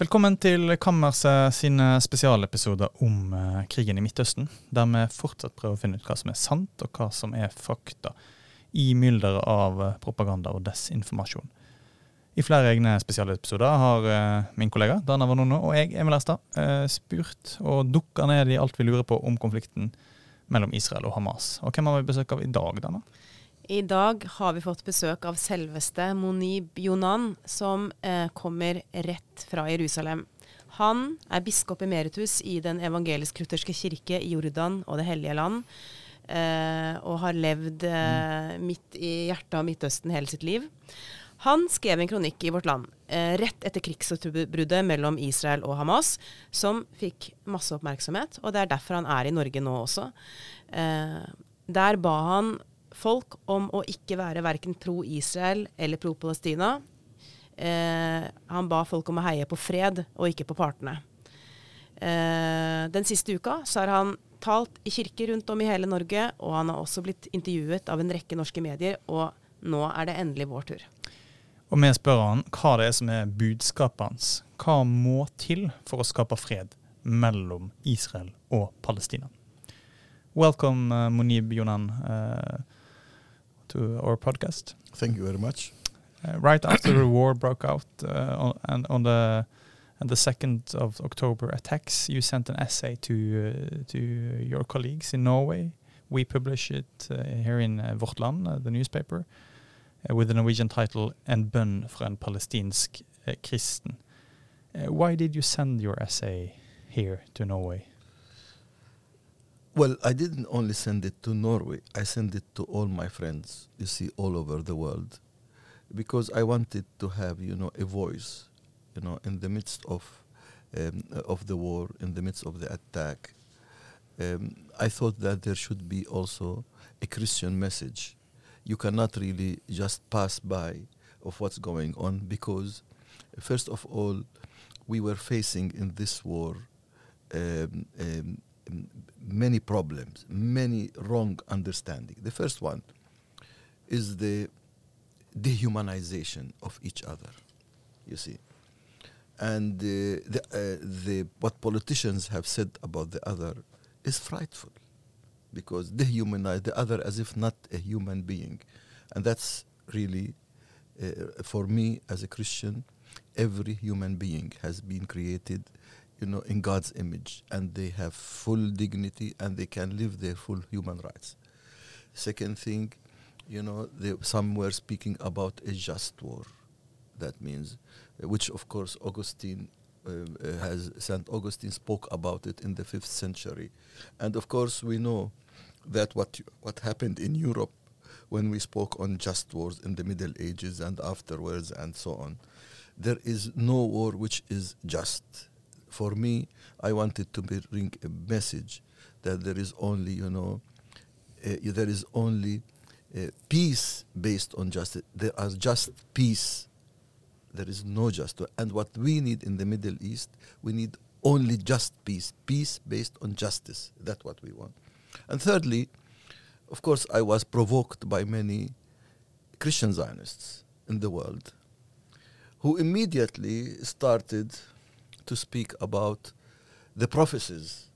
Velkommen til Kammerset sine spesialepisoder om uh, krigen i Midtøsten, der vi fortsatt prøver å finne ut hva som er sant, og hva som er fakta, i mylderet av uh, propaganda og desinformasjon. I flere egne spesialepisoder har uh, min kollega Dana Vanono og jeg, Emil Erstad, spurt og dukka ned i alt vi lurer på om konflikten mellom Israel og Hamas. Og hvem har vi besøk av i dag, Dana? I dag har vi fått besøk av selveste Monib Yonan, som eh, kommer rett fra Jerusalem. Han er biskop emeritus i Den evangelisk-lutherske kirke i Jordan og Det hellige land, eh, og har levd eh, midt i hjertet av Midtøsten hele sitt liv. Han skrev en kronikk i Vårt Land eh, rett etter krigsutbruddet mellom Israel og Hamas, som fikk masse oppmerksomhet, og det er derfor han er i Norge nå også. Eh, der ba han folk om å ikke være verken pro Israel eller pro Palestina. Eh, han ba folk om å heie på fred og ikke på partene. Eh, den siste uka så har han talt i kirker rundt om i hele Norge, og han har også blitt intervjuet av en rekke norske medier, og nå er det endelig vår tur. Og vi spør han hva det er som er budskapet hans. Hva må til for å skape fred mellom Israel og Palestina? Welcome, uh, Monib Jonan. Uh, to our podcast. Thank you very much. Uh, right after the war broke out uh, on, and on the and the second of October attacks, you sent an essay to uh, to your colleagues in Norway. We publish it uh, here in uh, Vårt the newspaper, with the Norwegian title "En bønn fra en palestinsk kristen." why did you send your essay here to Norway? Well, I didn't only send it to Norway, I sent it to all my friends, you see, all over the world, because I wanted to have, you know, a voice, you know, in the midst of, um, of the war, in the midst of the attack. Um, I thought that there should be also a Christian message. You cannot really just pass by of what's going on because, first of all, we were facing in this war um, um many problems, many wrong understanding. The first one is the dehumanization of each other. You see, and uh, the, uh, the what politicians have said about the other is frightful, because dehumanize the other as if not a human being, and that's really, uh, for me as a Christian, every human being has been created you know, in God's image, and they have full dignity and they can live their full human rights. Second thing, you know, they, some were speaking about a just war. That means, which of course Augustine uh, uh, has Saint Augustine spoke about it in the fifth century, and of course we know that what what happened in Europe when we spoke on just wars in the Middle Ages and afterwards and so on. There is no war which is just for me, I wanted to bring a message that there is only, you know, uh, there is only uh, peace based on justice. There are just peace. There is no justice. And what we need in the Middle East, we need only just peace. Peace based on justice. That's what we want. And thirdly, of course, I was provoked by many Christian Zionists in the world who immediately started to speak about the prophecies,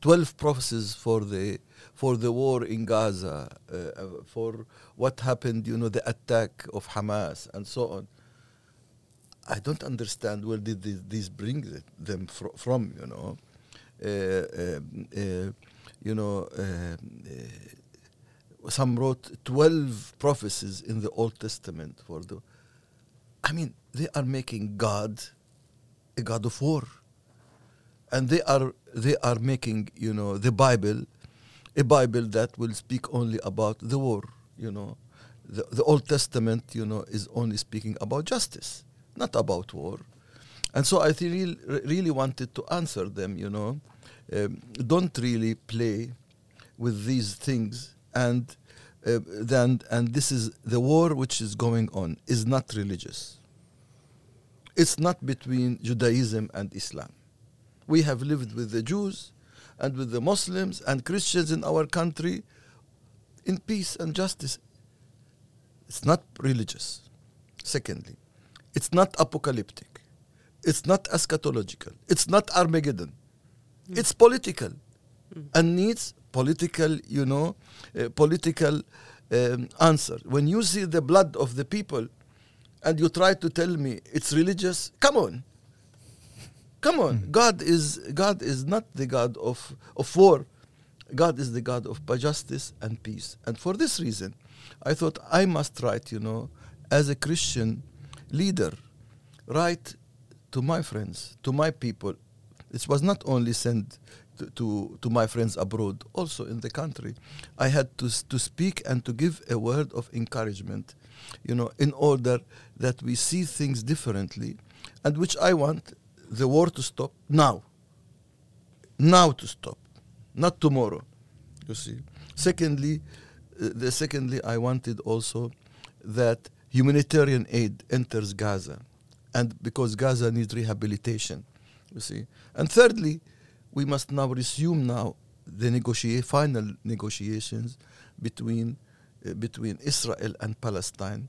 12 prophecies for the, for the war in Gaza, uh, uh, for what happened, you know, the attack of Hamas and so on. I don't understand where did these, these bring them fr from, you know. Uh, um, uh, you know, uh, some wrote 12 prophecies in the Old Testament for the. I mean, they are making God god of war. And they are they are making you know the bible a bible that will speak only about the war you know. The, the old testament you know is only speaking about justice not about war. And so i really really wanted to answer them you know. Um, don't really play with these things and uh, then and this is the war which is going on is not religious it's not between Judaism and Islam. We have lived with the Jews and with the Muslims and Christians in our country in peace and justice. It's not religious. Secondly, it's not apocalyptic. It's not eschatological. It's not Armageddon. It's political and needs political, you know, uh, political um, answer. When you see the blood of the people and you try to tell me it's religious, come on. Come on. Hmm. God is God is not the God of, of war. God is the God of justice and peace. And for this reason, I thought I must write, you know, as a Christian leader, write to my friends, to my people. This was not only sent to, to, to my friends abroad, also in the country. I had to, to speak and to give a word of encouragement, you know, in order that we see things differently, and which I want the war to stop now. Now to stop, not tomorrow. You see. Secondly, uh, the secondly, I wanted also that humanitarian aid enters Gaza, and because Gaza needs rehabilitation, you see. And thirdly, we must now resume now the negotiate final negotiations between between Israel and Palestine,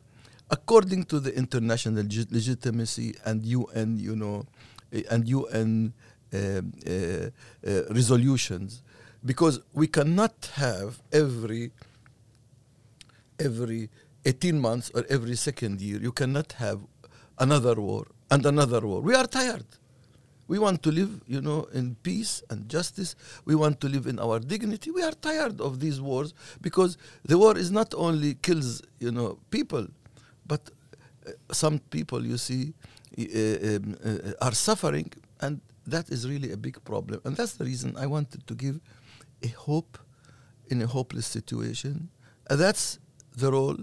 according to the international legi- legitimacy and UN, you know, uh, and UN um, uh, uh, resolutions, because we cannot have every every 18 months or every second year. You cannot have another war and another war. We are tired. We want to live, you know, in peace and justice. We want to live in our dignity. We are tired of these wars because the war is not only kills, you know, people, but uh, some people, you see, uh, um, uh, are suffering, and that is really a big problem. And that's the reason I wanted to give a hope in a hopeless situation. And that's the role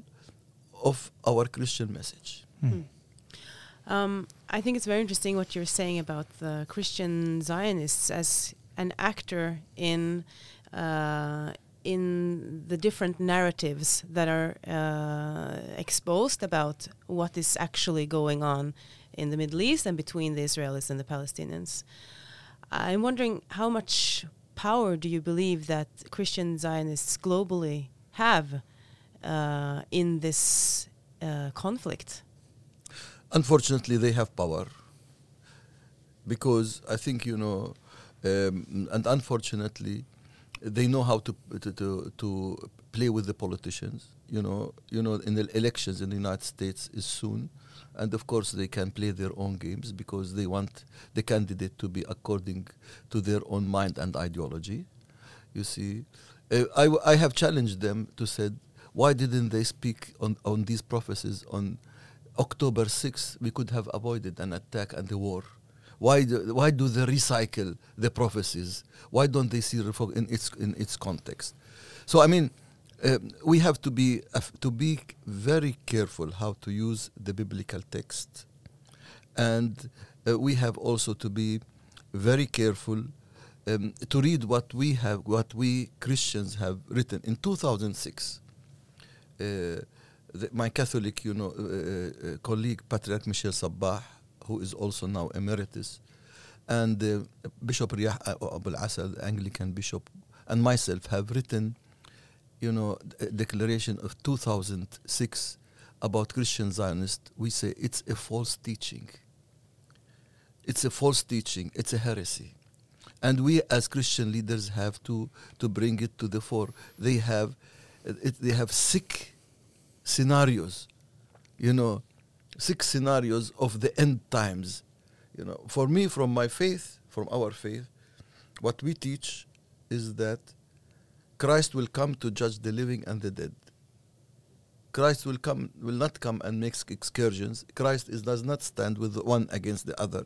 of our Christian message. Um, I think it's very interesting what you're saying about the Christian Zionists as an actor in uh, in the different narratives that are uh, exposed about what is actually going on in the Middle East and between the Israelis and the Palestinians. I'm wondering how much power do you believe that Christian Zionists globally have uh, in this uh, conflict? Unfortunately, they have power because I think you know, um, and unfortunately, they know how to, to to to play with the politicians. You know, you know, in the elections in the United States is soon, and of course they can play their own games because they want the candidate to be according to their own mind and ideology. You see, uh, I I have challenged them to said why didn't they speak on on these prophecies on October 6th, we could have avoided an attack and the war. Why do, why do they recycle the prophecies? Why don't they see in its in its context? So I mean, um, we have to be af- to be very careful how to use the biblical text, and uh, we have also to be very careful um, to read what we have, what we Christians have written in 2006. Uh, my Catholic, you know, uh, uh, colleague Patriarch Michel Sabbah, who is also now emeritus, and uh, Bishop Riah uh, Abu al-Asad, Anglican bishop, and myself have written, you know, a declaration of 2006 about Christian Zionists. We say it's a false teaching. It's a false teaching. It's a heresy. And we as Christian leaders have to, to bring it to the fore. They have, it, they have sick scenarios, you know, six scenarios of the end times. You know, for me, from my faith, from our faith, what we teach is that Christ will come to judge the living and the dead. Christ will come, will not come and make excursions. Christ is, does not stand with one against the other,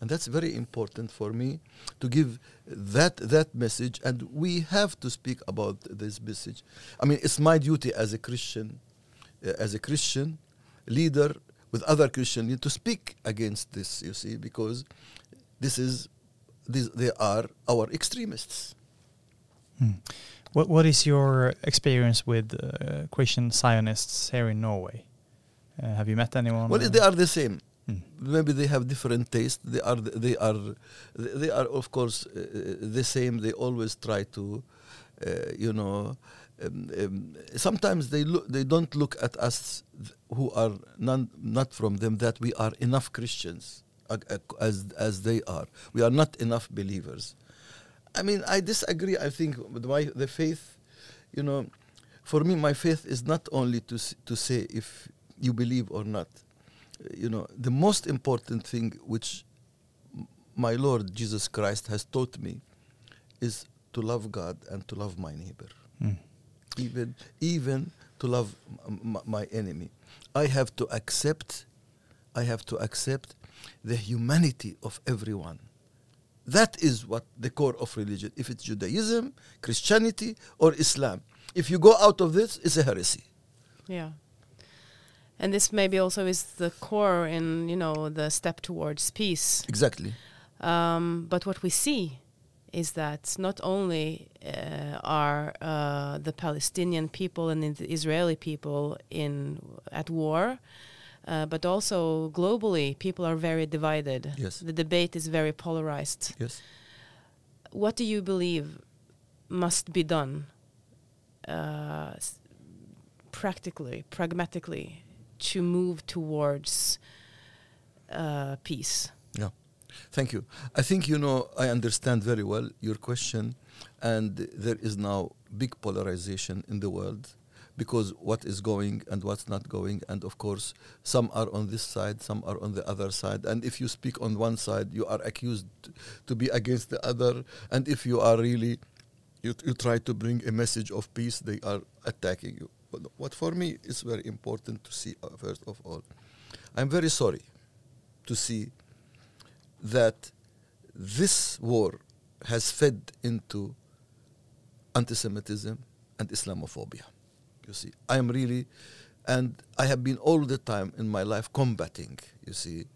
and that's very important for me to give that that message. And we have to speak about this message. I mean, it's my duty as a Christian as a Christian leader with other Christian leaders to speak against this, you see, because this is, these, they are our extremists. Hmm. What What is your experience with uh, Christian Zionists here in Norway? Uh, have you met anyone? Well, uh, they are the same. Hmm. Maybe they have different taste. They are, they are, they are of course uh, the same. They always try to, uh, you know, um, um, sometimes they look, they don't look at us who are non, not from them that we are enough Christians. as as they are. We are not enough believers. I mean, I disagree. I think my the faith, you know, for me, my faith is not only to to say if you believe or not. You know, the most important thing which my Lord Jesus Christ has taught me is to love God and to love my neighbor Mm. Even even to love my enemy. I have to accept i have to accept the humanity of everyone. That is what the core of religion if it's judaism christianity or islam. If you go out of this it's a heresy. Yeah. And this maybe also is the core in, you know, the step towards peace. exactly. Um, but what we see is that not only uh, are uh, the Palestinian people and the Israeli people in at war, uh, but also globally, people are very divided. Yes. The debate is very polarized. yes What do you believe must be done uh, practically, pragmatically, to move towards uh, peace? Yeah, thank you. I think you know I understand very well your question, and there is now big polarization in the world because what is going and what's not going, and of course some are on this side, some are on the other side, and if you speak on one side, you are accused to be against the other, and if you are really you, you try to bring a message of peace, they are attacking you. But what for me is very important to see, uh, first of all, I'm very sorry to see that this war has fed into anti-Semitism and Islamophobia. You see, I am really, and I have been all the time in my life combating, you see,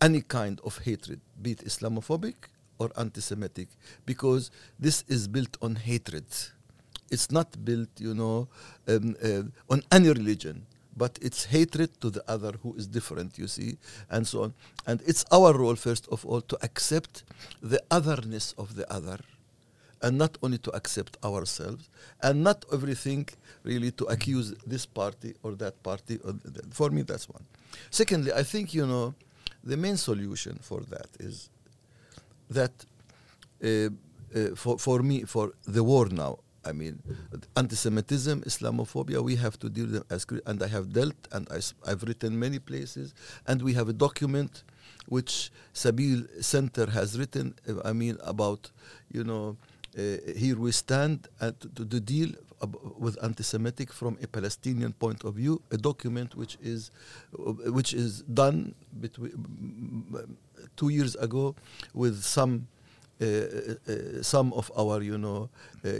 any kind of hatred, be it Islamophobic or anti-Semitic, because this is built on hatred. It's not built, you know, um, uh, on any religion, but it's hatred to the other who is different, you see, and so on. And it's our role, first of all, to accept the otherness of the other, and not only to accept ourselves, and not everything really to accuse this party or that party. Or for me, that's one. Secondly, I think, you know, the main solution for that is that uh, uh, for, for me, for the war now, I mean, anti-Semitism, Islamophobia, we have to deal them as, and I have dealt, and I, have written many places, and we have a document which Sabeel Center has written, uh, I mean, about, you know, uh, here we stand at, to, to deal with anti-Semitic from a Palestinian point of view, a document which is, uh, which is done between two years ago with some uh, uh, some of our, you know, uh,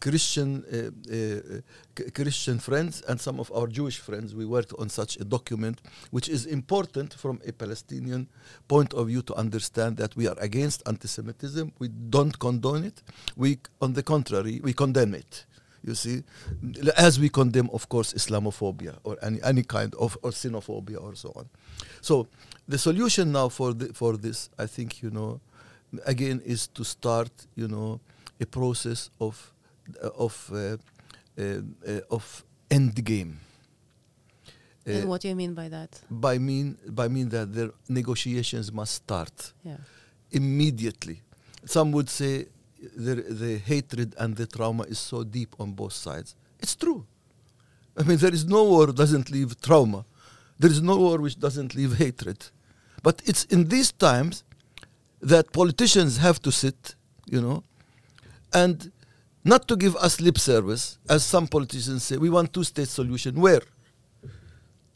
Christian uh, uh, Christian friends and some of our Jewish friends. We worked on such a document, which is important from a Palestinian point of view to understand that we are against anti-Semitism. We don't condone it. We, on the contrary, we condemn it. You see, as we condemn, of course, Islamophobia or any any kind of or xenophobia or so on. So the solution now for the, for this, I think, you know, again, is to start, you know, a process of uh, of uh, uh, uh, of end game. and Uh, what do you mean by that? by mean by mean that the negotiations must start Yeah. immediately. Some would say the, the hatred and the trauma is so deep on both sides. It's true. I mean, there is no war doesn't leave trauma. There is no war which doesn't leave hatred. But it's in these times that politicians have to sit, you know, and not to give us lip service, as some politicians say, we want two-state solution. Where?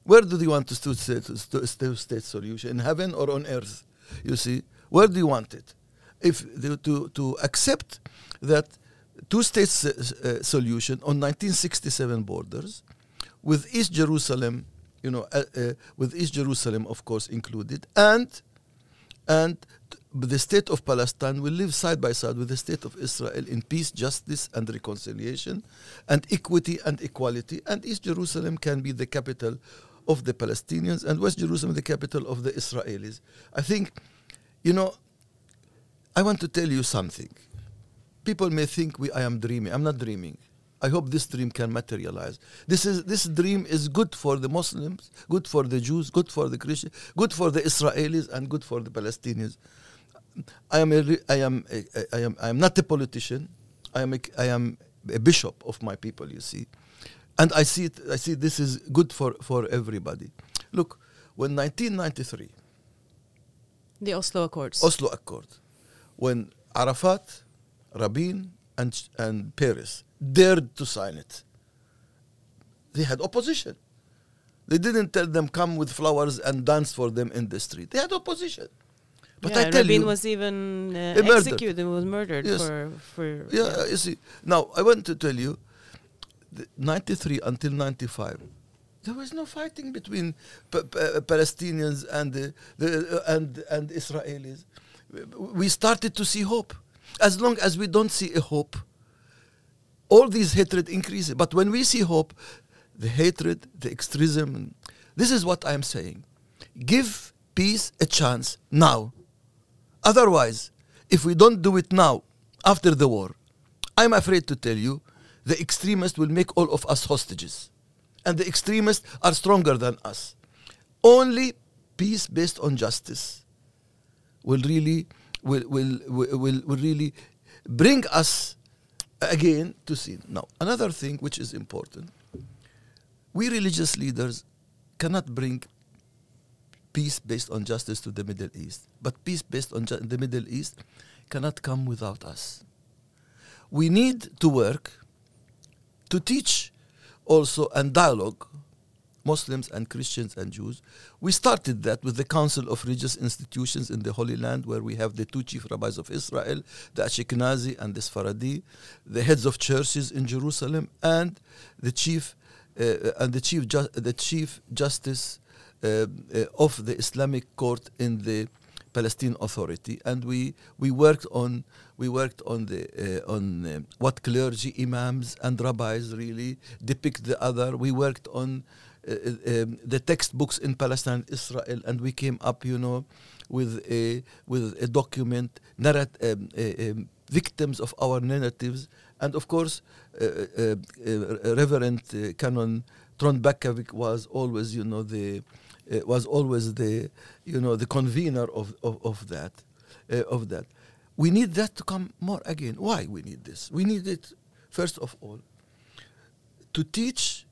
Where do you want to two-state two-state solution? In heaven or on earth? You see, where do you want it? If the, to to accept that two-state uh, solution on 1967 borders, with East Jerusalem, you know, uh, uh, with East Jerusalem, of course, included, and and the state of Palestine will live side by side with the state of Israel in peace, justice, and reconciliation, and equity and equality. And East Jerusalem can be the capital of the Palestinians, and West Jerusalem the capital of the Israelis. I think, you know, I want to tell you something. People may think we, I am dreaming. I'm not dreaming. I hope this dream can materialize. This is this dream is good for the Muslims, good for the Jews, good for the Christians, good for the Israelis, and good for the Palestinians. I am a, I am a, I am I am not a politician. I am a, I am a bishop of my people. You see, and I see it. I see this is good for for everybody. Look, when 1993 The Oslo Accords. Oslo Accord, when Arafat, Rabin, and, and Peres dared to sign it, they had opposition. They didn't tell them come with flowers and dance for them in the street. They had opposition. But yeah, I tell Rabin you, was even uh, executed, was murdered Yes. for for yeah, you see. Now I want to tell you, the 93 until 95, there was no fighting between pa- pa- Palestinians and the, the uh, and and Israelis. We started to see hope. As long as we don't see a hope, all these hatred increases. But when we see hope, the hatred, the extremism, this is what I'm saying. Give peace a chance now. Otherwise, if we don't do it now, after the war, I'm afraid to tell you, the extremists will make all of us hostages. And the extremists are stronger than us. Only peace based on justice will really will will will, will, really bring us again to see. Now, another thing which is important, we religious leaders cannot bring peace based on justice to the Middle East. But peace based on ju- the Middle East cannot come without us. We need to work to teach also and dialogue Muslims and Christians and Jews. We started that with the Council of Religious Institutions in the Holy Land, where we have the two chief rabbis of Israel, the Ashkenazi and the Sephardi, the heads of churches in Jerusalem, and the chief uh, and the chief ju- the chief justice uh, uh, of the Islamic court in the Palestine Authority, and we we worked on we worked on the uh, on uh, what clergy, imams, and rabbis really depict the other. We worked on uh, uh, um, the textbooks in Palestine, Israel, and we came up, you know, with a with a document narrat- um, uh, um, victims of our narratives, and of course, uh, uh, uh, Reverend uh, Canon Trond Bakkevig was always, you know, the uh, was always the you know the convener of of, of that uh, of that. We need that to come more again. Why we need this? We need it first of all to teach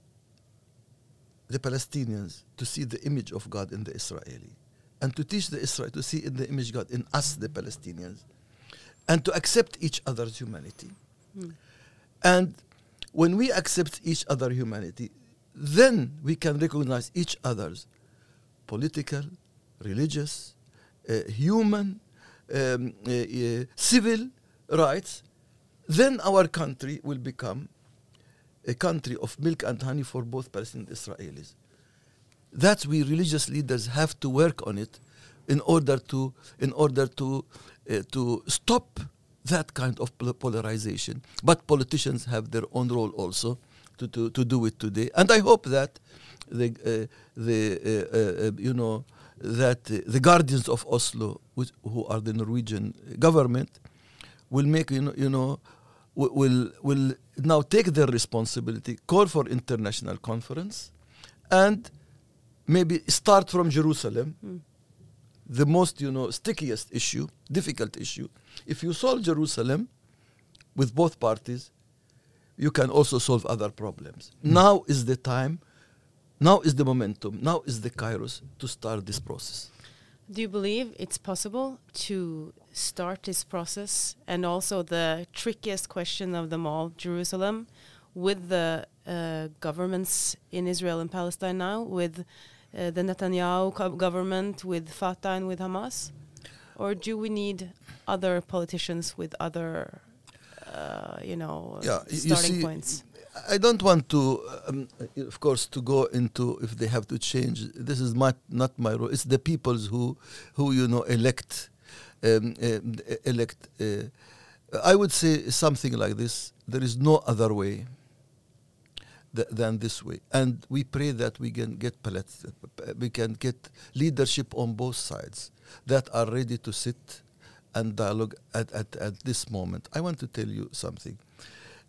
the Palestinians to see the image of God in the Israeli, and to teach the Israel to see in the image God in us, the Palestinians, and to accept each other's humanity. And when we accept each other's humanity, then we can recognize each other's political, religious, uh, human, um, uh, uh, civil rights. Then our country will become a country of milk and honey for both Palestinians and Israelis. That we religious leaders have to work on it in order to in order to uh, to stop that kind of polarization. But politicians have their own role also to, to, to do it today. And I hope that the uh, the uh, uh, you know that the guardians of Oslo, which, who are the Norwegian government, will make you know, you know will will now take their responsibility, call for international conference, and maybe start from Jerusalem, the most you know stickiest issue, difficult issue. If you solve Jerusalem with both parties, you can also solve other problems. Now is the time. Now is the momentum. Now is the kairos to start this process. Do you believe it's possible to start this process and also the trickiest question of them all, Jerusalem, with the uh, governments in Israel and Palestine now, with uh, the Netanyahu government, with Fatah and with Hamas? Or do we need other politicians with other, uh, you know, Yeah, y- you starting see, points? I don't want to, um, of course, to go into if they have to change. This is my, not my role. It's the peoples who, who you know, elect, um, um, elect. Uh, I would say something like this: there is no other way th- than this way, and we pray that we can get palet- we can get leadership on both sides that are ready to sit and dialogue at, at, at this moment. I want to tell you something.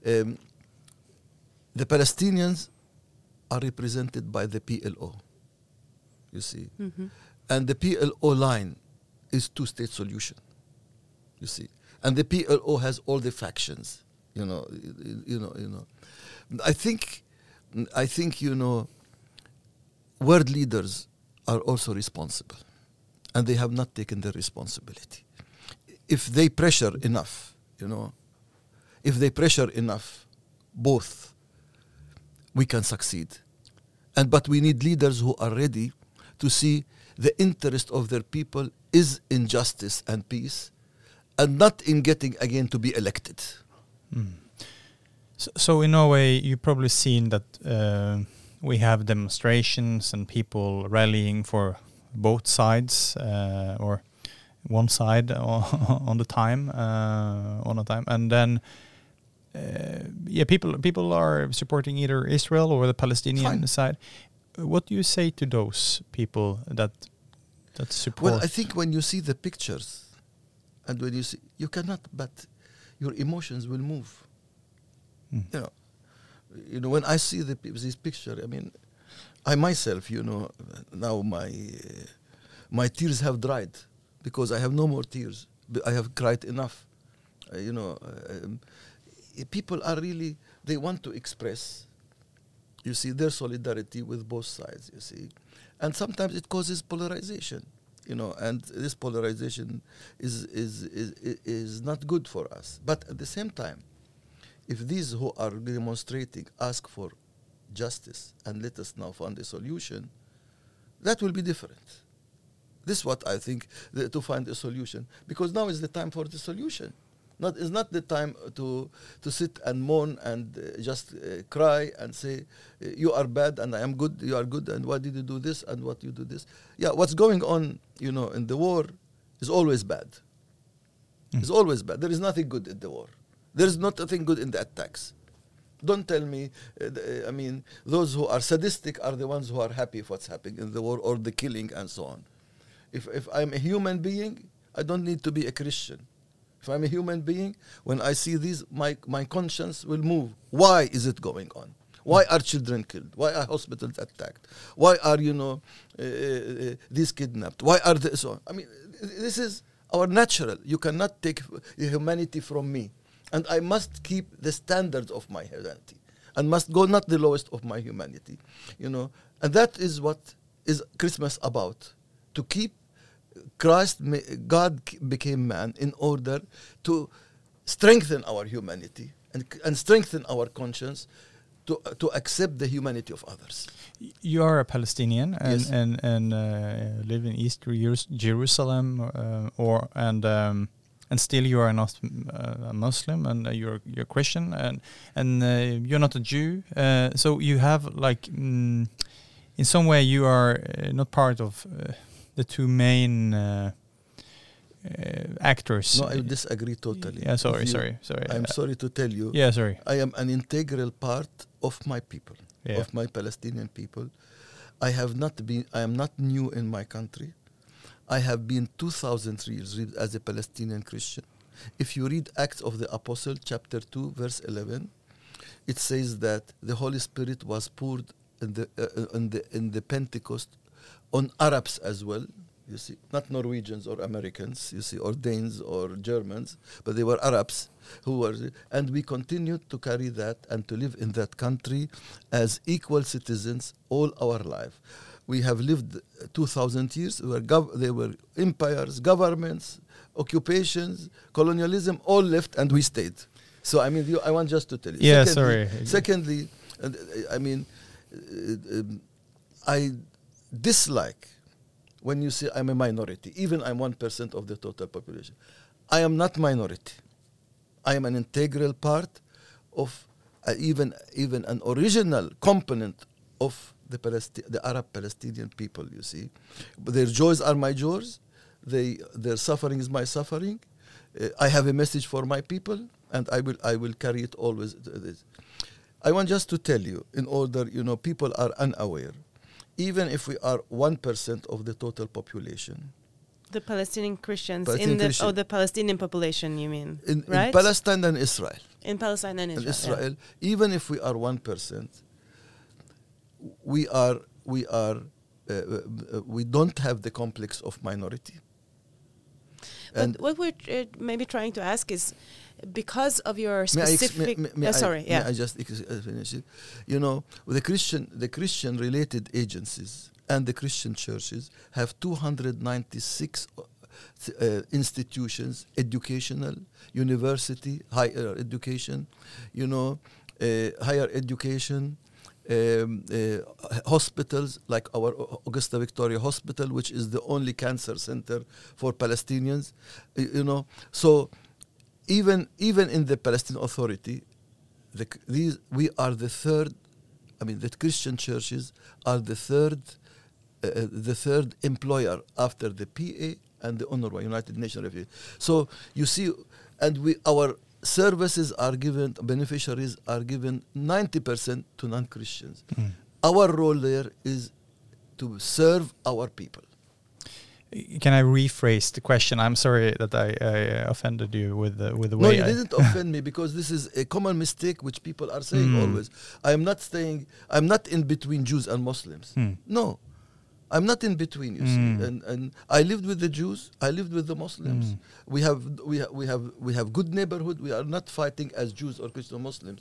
Um, the Palestinians are represented by the PLO. You see, Mhm. and the PLO line is two-state solution. You see, and the PLO has all the factions. You know, you know, you know. I think, I think you know. World leaders are also responsible, and they have not taken their responsibility. If they pressure enough, you know, if they pressure enough, both, we can succeed. And but we need leaders who are ready to see the interest of their people is in justice and peace, and not in getting again to be elected. So, so in Norway, you've probably seen that uh, we have demonstrations and people rallying for both sides uh, or one side on the time uh, on a time, and then yeah, people people are supporting either Israel or the Palestinian Fine. side. What do you say to those people that that support? Well, I think when you see the pictures, and when you see, you cannot, but your emotions will move. Mm. You know, you know when I see the this picture, I mean, I myself, you know, now my uh, my tears have dried because I have no more tears. I have cried enough. Uh, you know, uh, um, people are really they want to express. You see their solidarity with both sides. You see, and sometimes it causes polarization. You know, and this polarization is is is is not good for us. But at the same time, if these who are demonstrating ask for justice and let us now find a solution, that will be different. This is what I think the, to find a solution because now is the time for the solution. Not is not the time to to sit and moan and uh, just uh, cry and say you are bad and I am good. You are good and why did you do this and what you do this? Yeah, what's going on? You know, in the war is always bad. Mm. It's always bad. There is nothing good in the war. There is not nothing good in the attacks. Don't tell me. Uh, I mean, those who are sadistic are the ones who are happy with what's happening in the war or the killing and so on. If if I'm a human being, I don't need to be a Christian. If I'm a human being, when I see these, my my conscience will move. Why is it going on? Why are children killed? Why are hospitals attacked? Why are you know uh, uh, these kidnapped? Why are they so? I mean, this is our natural. You cannot take humanity from me, and I must keep the standards of my humanity, and must go not the lowest of my humanity, you know. And that is what is Christmas about: to keep Christ, God became man in order to strengthen our humanity and, and strengthen our conscience to, to accept the humanity of others. You are a Palestinian and Yes. and and uh, live in East Jerusalem, uh, or and um, and still you are not uh, a Muslim and uh, you're you're Christian and and uh, you're not a Jew. Uh, so you have like mm, in some way you are not part of uh, the two main uh, uh, actors. No, I disagree totally. Yeah, sorry, sorry, sorry. I'm Uh, sorry to tell you, Yeah, sorry. I am an integral part of my people, Yeah. of my Palestinian people. I have not been, I am not new in my country. I have been 2,000 years as a Palestinian Christian. If you read Acts of the Apostle, chapter 2, verse 11, it says that the Holy Spirit was poured in the, uh, uh, in the, in the Pentecost on Arabs as well. You see, not Norwegians or Americans, you see, or Danes or Germans, but they were Arabs who were, and we continued to carry that and to live in that country as equal citizens all our life. We have lived uh, 2,000 years. We were gov- there were empires, governments, occupations, colonialism, all left, and we stayed. So I mean, you, I want just to tell you. Yeah, Secondly- sorry. Secondly, I mean, uh, um, I dislike when you say I'm a minority, even I'm 1% of the total population. I am not minority. I am an integral part of uh, even even an original component of the Palesti- the Arab Palestinian people. You see, but their joys are my joys. They their suffering is my suffering. Uh, I have a message for my people, and I will I will carry it always. this. I want just to tell you, in order you know, people are unaware. Even if we are one percent of the total population, The Palestinian Christians Palestinian in the Christian. oh the Palestinian population, you mean? in, in right? Palestine and Israel, In Palestine and in Israel. yeah. Israel, even if we are one percent, we are we are uh, uh, we don't have the complex of minority. And But what we're uh, maybe trying to ask is because of your may I ex- specific. may- may I- sorry, may yeah. I just uh, finish it? You know, the Christian the Christian related agencies and the Christian churches have 296 uh, uh, institutions, educational, university, higher education, you know, uh, higher education, um, uh, hospitals like our Augusta Victoria Hospital, which is the only cancer center for Palestinians, you know. So even even in the Palestinian Authority, the, these we are the third. I mean, the Christian churches are the third, uh, uh, the third employer after the PA and the UNRWA, United Nations Refugee. So you see, and we our services are given, beneficiaries are given 90% to non-Christians. Mm. Our role there is to serve our people. Can I rephrase the question? I'm sorry that I, I offended you with the, with the No, way you I, didn't offend me because this is a common mistake which people are saying Mm. always. I am not saying I'm not in between Jews and Muslims. Hmm. No, I'm not in between. You Mm. see, and and I lived with the Jews. I lived with the Muslims. Mm. We have we ha- we have we have good neighborhood. We are not fighting as Jews or Christian Muslims.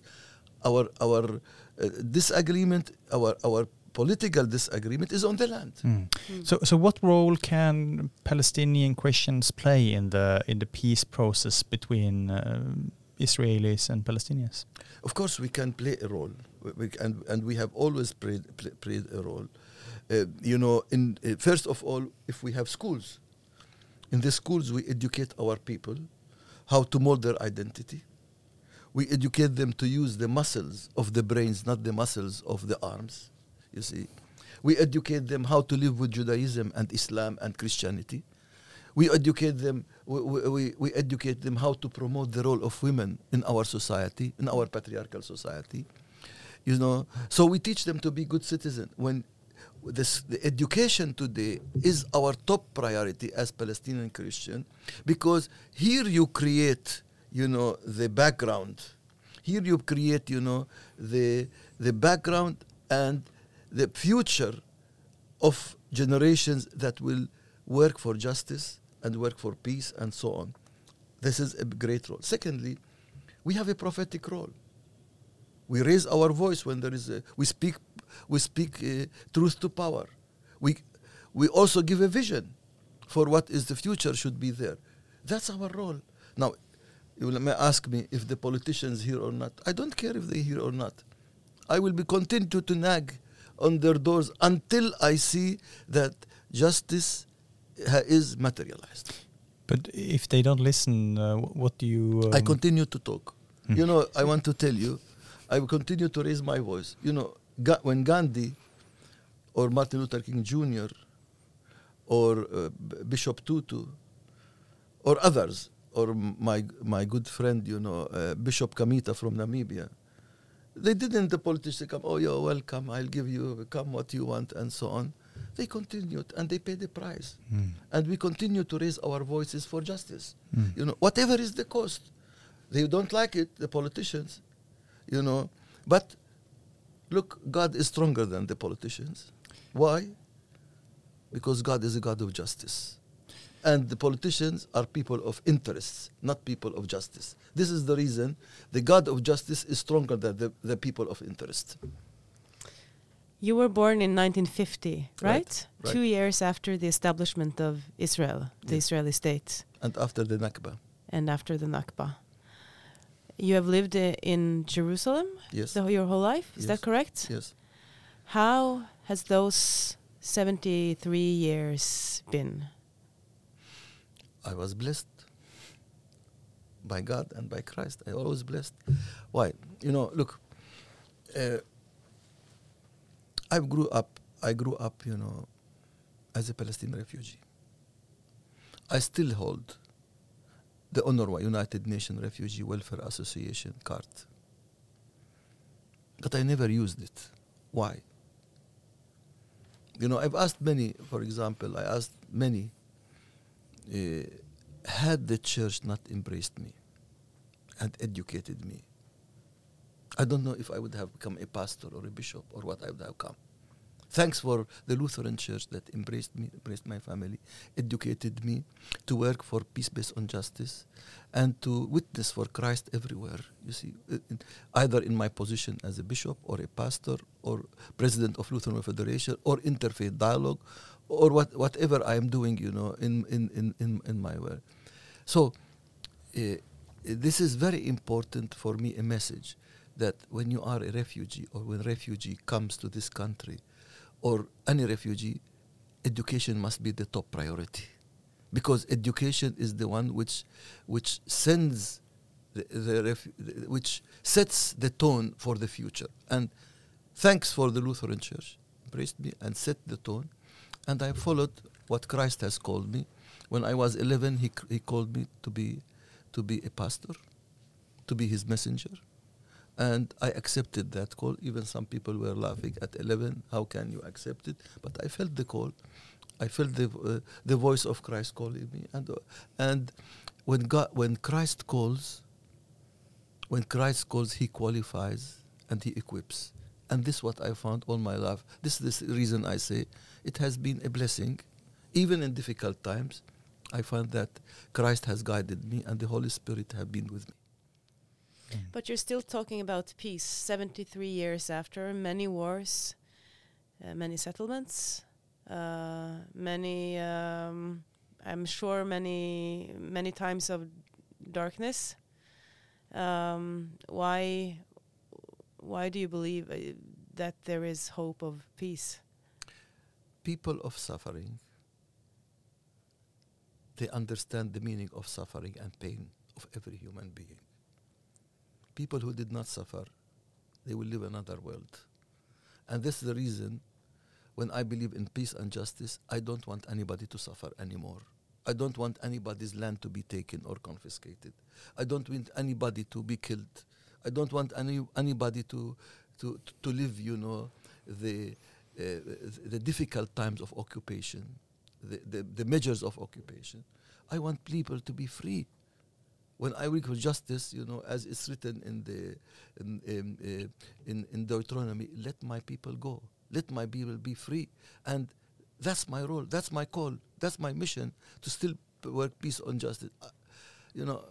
Our our uh, disagreement, our our political disagreement is on the land. Hmm. So, so what role can Palestinian Christians play in the in the peace process between uh, Israelis and Palestinians? Of course, we can play a role, we, we, and and we have always played pl- played a role. Uh, you know, in uh, first of all, if we have schools, in the schools we educate our people how to mold their identity. We educate them to use the muscles of the brains, not the muscles of the arms. You see, we educate them how to live with Judaism and Islam and Christianity. We educate them. We, we- we, educate them how to promote the role of women in our society, in our patriarchal society. You know, so we teach them to be good citizens. When this, the education today is our top priority as Palestinian Christian, because here you create, you know, the background. Here you create, you know, the the background and the future of generations that will work for justice and work for peace and so on. This is a great role. Secondly, we have a prophetic role. We raise our voice when there is a, we speak, we speak uh, truth to power. We, we also give a vision for what is the future should be there. That's our role. Now, you may ask me if the politicians here or not. I don't care if they here or not. I will be continue to nag on their doors until I see that justice ha- is materialized. But if they don't listen, uh, what do you? Um, I continue to talk. Hmm. You know, I want to tell you, I will continue to raise my voice. You know, when Gandhi or Martin Luther King Jr. or uh, Bishop Tutu or others, or my my good friend, you know, uh, Bishop Kameeta from Namibia, they didn't. The politicians come, oh, you're welcome. I'll give you come what you want, and so on. They continued and they paid the price, Mm. and we continue to raise our voices for justice. Mm. You know, whatever is the cost, they don't like it, the politicians, you know. But look, God is stronger than the politicians. Why? Because God is a God of justice. And the politicians are people of interests, not people of justice. This is the reason the God of justice is stronger than the, the people of interest. You were born in 1950, right? Right, right. Two years after the establishment of Israel, the. Israeli state, And after the Nakba, and after the Nakba. You have lived in Jerusalem yes, the, your whole life, is that correct? yes. How has those 73 years been? I was blessed by God and by Christ. I always blessed. Why? You know, look. Uh, I grew up. I grew up. You know, as a Palestinian refugee. I still hold the UNRWA, United Nations Refugee Welfare Association card, but I never used it. Why? You know, I've asked many. For example, I asked many uh, had the church not embraced me and educated me I don't know if I would have become a pastor or a bishop or what I would have come. Thanks for the Lutheran Church that embraced me, embraced my family, educated me to work for peace based on justice, and to witness for Christ everywhere. You see, uh, either in my position as a bishop or a pastor or president of Lutheran Federation or interfaith dialogue or what, whatever I am doing, you know, in, in, in, in, in my work. So, uh, this is very important for me a message that when you are a refugee or when refugee comes to this country or any refugee education must be the top priority. Because education is the one which which sends the, the the- which sets the tone for the future. And thanks for the Lutheran Church embraced me and set the tone. And I followed what Christ has called me. When I was 11 he, he called me to be to be a pastor to be his messenger and I accepted that call. Even some people were laughing at 11. How can you accept it? But I felt the call. I felt the uh, the voice of Christ calling me, and uh, and when God when Christ calls, when Christ calls, He qualifies and He equips, and this is what I found all my life. This is the reason I say it has been a blessing, even in difficult times. I find that Christ has guided me, and the Holy Spirit have been with me. But you're still talking about peace 73 years after, many wars, uh, many settlements, uh, many, um, I'm sure, many, many times of darkness. Um, why, why do you believe uh, that there is hope of peace? people of suffering they understand the meaning of suffering and pain of every human being people who did not suffer they will live another world and this is the reason when i believe in peace and justice i don't want anybody to suffer anymore i don't want anybody's land to be taken or confiscated i don't want anybody to be killed i don't want any anybody to to to live you know the uh, the difficult times of occupation, the, the, the measures of occupation. I want people to be free. When I work for justice, you know, as it's written in the in, in, uh, in, in Deuteronomy, let my people go, let my people be free, and that's my role, that's my call, that's my mission to still work peace on justice. Uh, you know,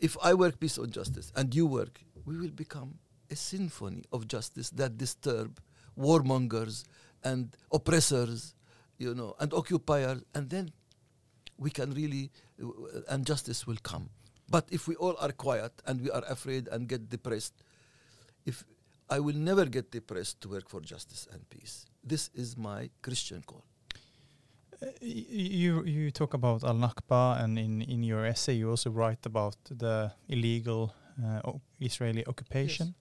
if I work peace on justice and you work, we will become a symphony of justice that disturb warmongers and oppressors, you know, and occupiers, and then we can really, uh, and justice will come. But if we all are quiet and we are afraid and get depressed, if I will never get depressed to work for justice and peace. This is my Christian call. Uh, you you talk about Al Nakba, and in in your essay you also write about the illegal uh, Israeli occupation,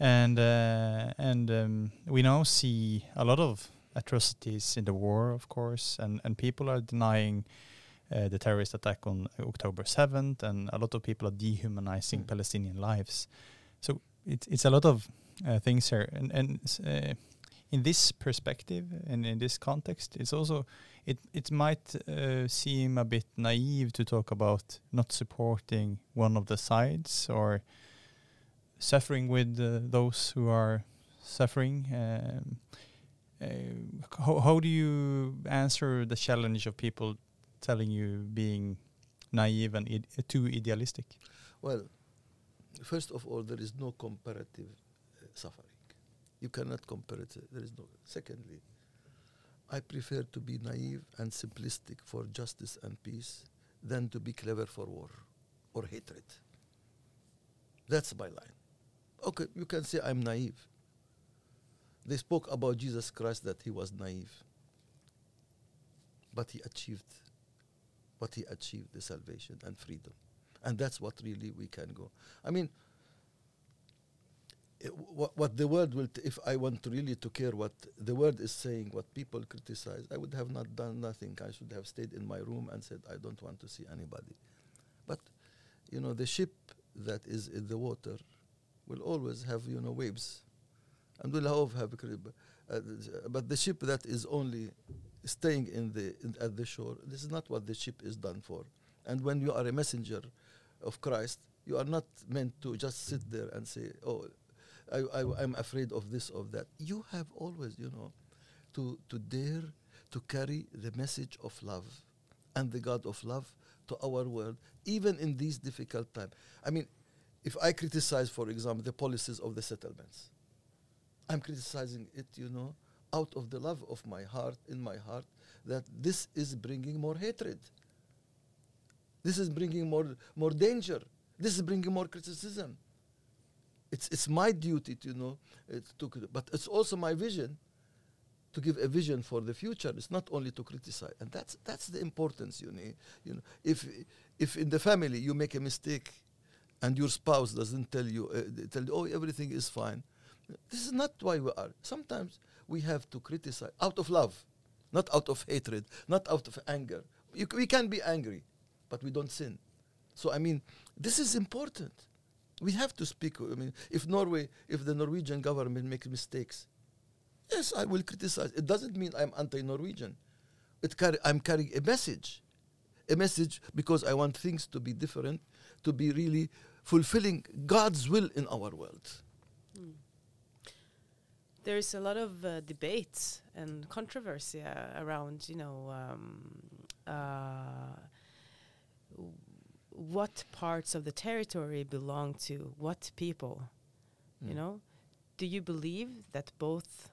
and uh, and um, we now see a lot of atrocities in the war, of course, and and people are denying. Uh, the terrorist attack on October 7th, and a lot of people are dehumanizing Mm. Palestinian lives. So it's it's a lot of uh, things here, and and uh, in this perspective and in this context, it's also it it might uh, seem a bit naive to talk about not supporting one of the sides or suffering with uh, those who are suffering. Um, uh, how, how do you answer the challenge of people telling you being naive and id- too idealistic? Well, first of all, there is no comparative uh, suffering. You cannot compare it. There is no. Secondly, I prefer to be naive and simplistic for justice and peace than to be clever for war or hatred. That's my line. Okay, you can say I'm naive. They spoke about Jesus Christ that he was naive, but he achieved what he achieved the salvation and freedom. And that's what really we can go. I mean, what, what the world will, t- if I want really to care what the world is saying, what people criticize, I would have not done nothing. I should have stayed in my room and said, I don't want to see anybody. But, you know, the ship that is in the water will always have, you know, waves. And will have, cri- uh, but the ship that is only staying in the in, at the shore, this is not what the ship is done for. And when you are a messenger of Christ, you are not meant to just sit there and say, "Oh, I, I, I'm afraid of this, of that. You have always, you know, to, to dare to carry the message of love and the God of love to our world, even in these difficult times. I mean, if I criticize, for example, the policies of the settlements, I'm criticizing it, you know, out of the love of my heart, in my heart, that this is bringing more hatred. This is bringing more, more danger. This is bringing more criticism. It's, it's my duty to, you know, uh, to, but it's also my vision to give a vision for the future. It's not only to criticize, and that's that's the importance. You need. you know, if if in the family you make a mistake, and your spouse doesn't tell you, uh, tell you, oh everything is fine, this is not why we are. Sometimes we have to criticize out of love, not out of hatred, not out of anger. You, we can be angry, but we don't sin. So I mean, this is important. We have to speak. I mean, if Norway, if the Norwegian government makes mistakes, yes, I will criticize. It doesn't mean I'm anti-Norwegian. It carry, I'm carrying a message, a message because I want things to be different, to be really fulfilling God's will in our world. Mm. There's a lot of uh, debate and controversy uh, around, you know, um, uh, what parts of the territory belong to what people. Mm. You know, do you believe that both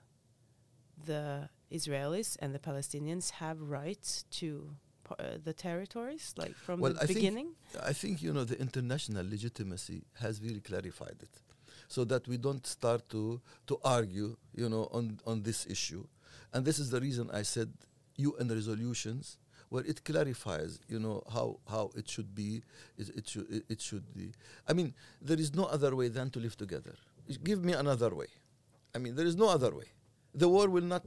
the Israelis and the Palestinians have rights to uh, the territories, like from well, the I beginning? Think, I think you know the international legitimacy has really clarified it, so that we don't start to to argue, you know, on on this issue, and this is the reason I said UN resolutions where it clarifies, you know, how, how it should be, it, it, should, it, should be. I mean, there is no other way than to live together. Give me another way. I mean, there is no other way the war will not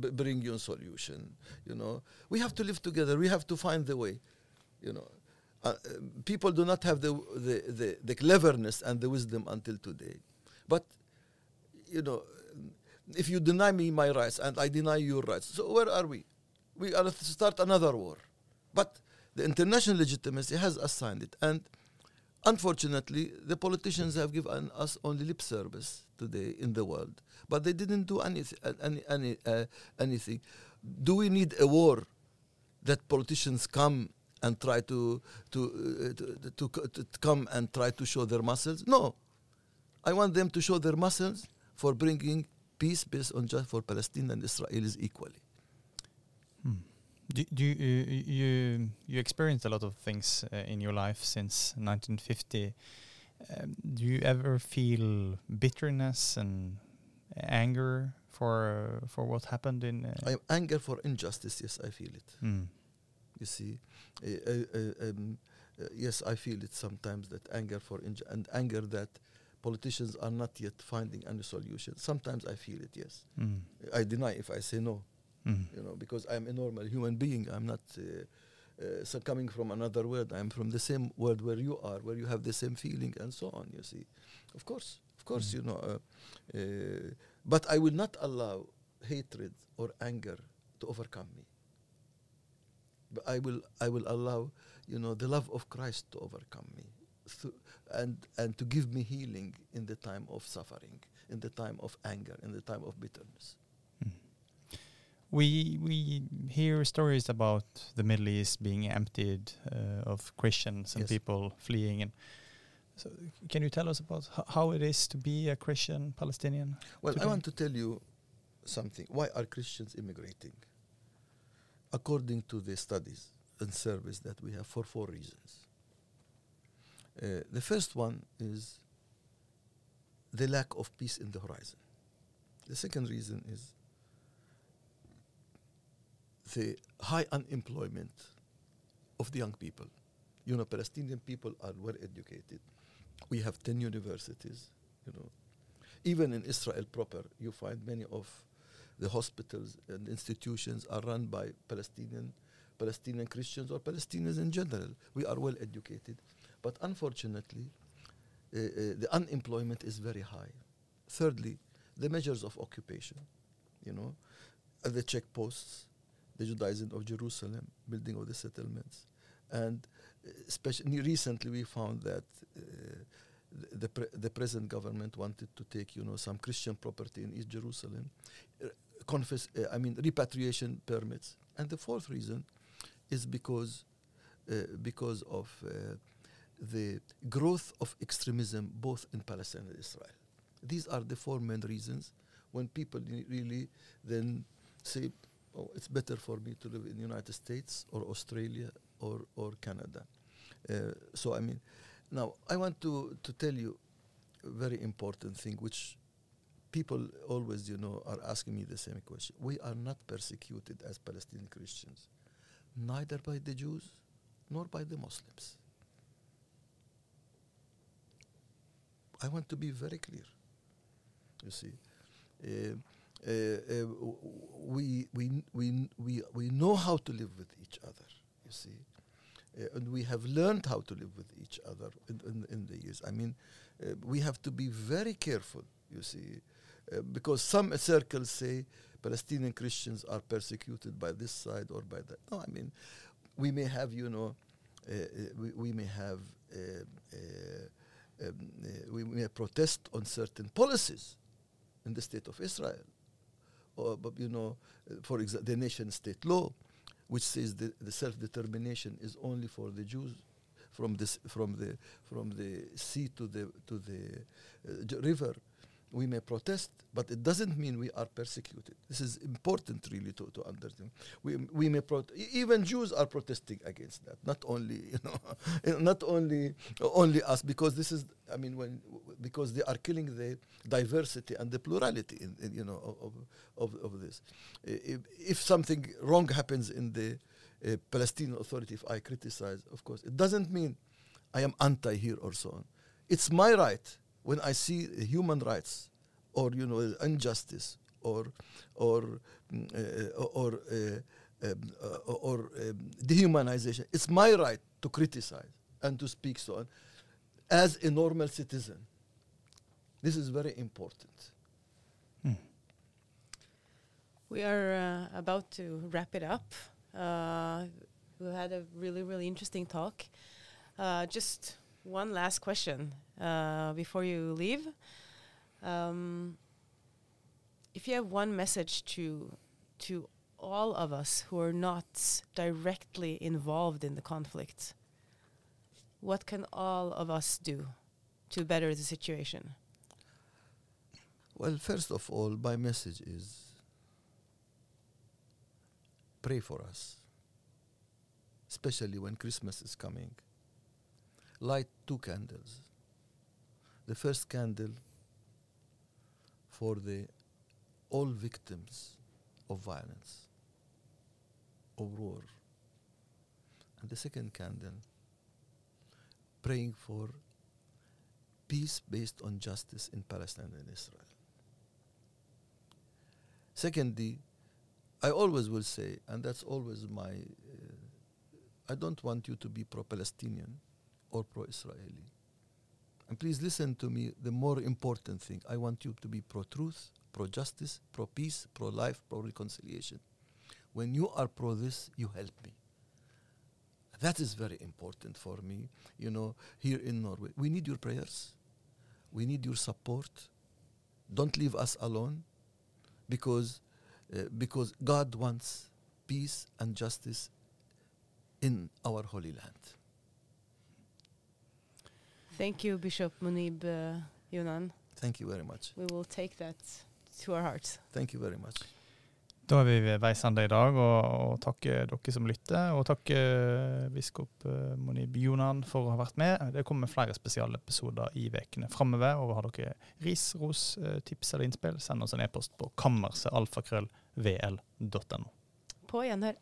b- bring you a solution you know we have to live together we have to find the way you know uh, people do not have the, the, the, the cleverness and the wisdom until today but you know if you deny me my rights and i deny your rights so where are we we are to start another war but the international legitimacy has assigned it and Unfortunately, the politicians have given us only lip service today in the world, but they didn't do anything. Any, any, uh, anything. Do we need a war that politicians come and try to to, uh, to, to, to come and try to show their muscles? No, I want them to show their muscles for bringing peace based on just for Palestine and Israelis equally. Hmm. Do, do you, you you experienced a lot of things uh, in your life since 1950? Um, do you ever feel bitterness and anger for for what happened in? Uh, I anger for injustice. Yes, I feel it. Mm. You see, uh, uh um, uh, yes, I feel it sometimes. That anger for and anger that politicians are not yet finding any solution. Sometimes I feel it. Yes, mm. I deny if I say no mm. you know, because I'm a normal human being. I'm not uh, uh, so coming from another world. I'm from the same world where you are, where you have the same feeling and so on. You see, of course, of course, mm. you know. Uh, uh, but I will not allow hatred or anger to overcome me. But I will, I will allow, you know, the love of Christ to overcome me, and and to give me healing in the time of suffering, in the time of anger, in the time of bitterness. We we hear stories about the Middle East being emptied uh, of Christians and yes. people fleeing. And so, can you tell us about how it is to be a Christian Palestinian? Well, today? I want to tell you something. Why are Christians immigrating? According to the studies and surveys that we have, for four reasons. Uh, the first one is the lack of peace in the horizon. The second reason is the high unemployment of the young people. You know, Palestinian people are well educated. We have 10 universities, you know. Even in Israel proper, you find many of the hospitals and institutions are run by Palestinian Palestinian Christians or Palestinians in general. We are well educated. But unfortunately, uh, uh, the unemployment is very high. Thirdly, the measures of occupation, you know, at the checkposts, the Judaizing of Jerusalem, building of the settlements. And uh, especially recently we found that uh, the, pre- the present government wanted to take, you know, some Christian property in East Jerusalem, uh, confess, uh, I mean, repatriation permits. And the fourth reason is because, uh, because of uh, the growth of extremism both in Palestine and Israel. These are the four main reasons when people really then say, oh, it's better for me to live in the United States or Australia or, or Canada. Uh, so, I mean, now I want to, to tell you a very important thing, which people always, you know, are asking me the same question. We are not persecuted as Palestinian Christians, neither by the Jews nor by the Muslims. I want to be very clear. You see, uh, uh, uh, we, we, we, we, we know how to live with each other. You see, uh, and we have learned how to live with each other in, in, in the years. I mean, uh, we have to be very careful. You see, because some circles say Palestinian Christians are persecuted by this side or by that. No, I mean, we may have, you know, uh, uh, we, we may have. Uh, uh, um, we may protest on certain policies in the state of Israel, or but you know, for example, the nation-state law, which says the, the self-determination is only for the Jews, from this from the from the sea to the to the uh, river. We may protest, but it doesn't mean we are persecuted. This is important, really, to, to understand. We, we may even Jews are protesting against that. Not only you know, not only only us, because this is. I mean, when because they are killing the diversity and the plurality, in, in, you know, of, of, of this. If, if something wrong happens in the uh, Palestinian Authority, if I criticize, of course, it doesn't mean I am anti here or so on. It's my right when I see human rights or you know injustice or or uh, or uh, um, uh, or um, dehumanization. It's my right to criticize and to speak so on as a normal citizen. This is very important. We are uh, about to wrap it up. Uh, we had a really, really interesting talk. Uh, just one last question uh, before you leave. Um, if you have one message to to all of us who are not directly involved in the conflict, what can all of us do to better the situation? Well, first of all, my message is pray for us, especially when Christmas is coming. Light two candles. The first candle for the all victims of violence, of war. And the second candle, praying for peace based on justice in Palestine and Israel. Secondly, I always will say, and that's always my, uh, I don't want you to be pro Palestinian or pro Israeli. And please listen to me, the more important thing, I want you to be pro truth, pro justice, pro peace, pro life, pro reconciliation. When you are pro this, you help me. That is very important for me, you know, here in Norway. We need your prayers. We need your support. Don't leave us alone because, uh, because God wants peace and justice in our holy land. Thank you, Bishop Munib uh, Yunan. Thank you very much. We will take that to our hearts. Thank you very much. Da er vi ved veis ende i dag, og, og takker dere som lytter. Og takker biskop eh, Monib Jonan for å ha vært med. Det kommer flere spesialepisoder i ukene framover. Og har dere ris, ros, eh, tips eller innspill, send oss en e-post på kammersetalfakrøllvl.no. På gjenhør.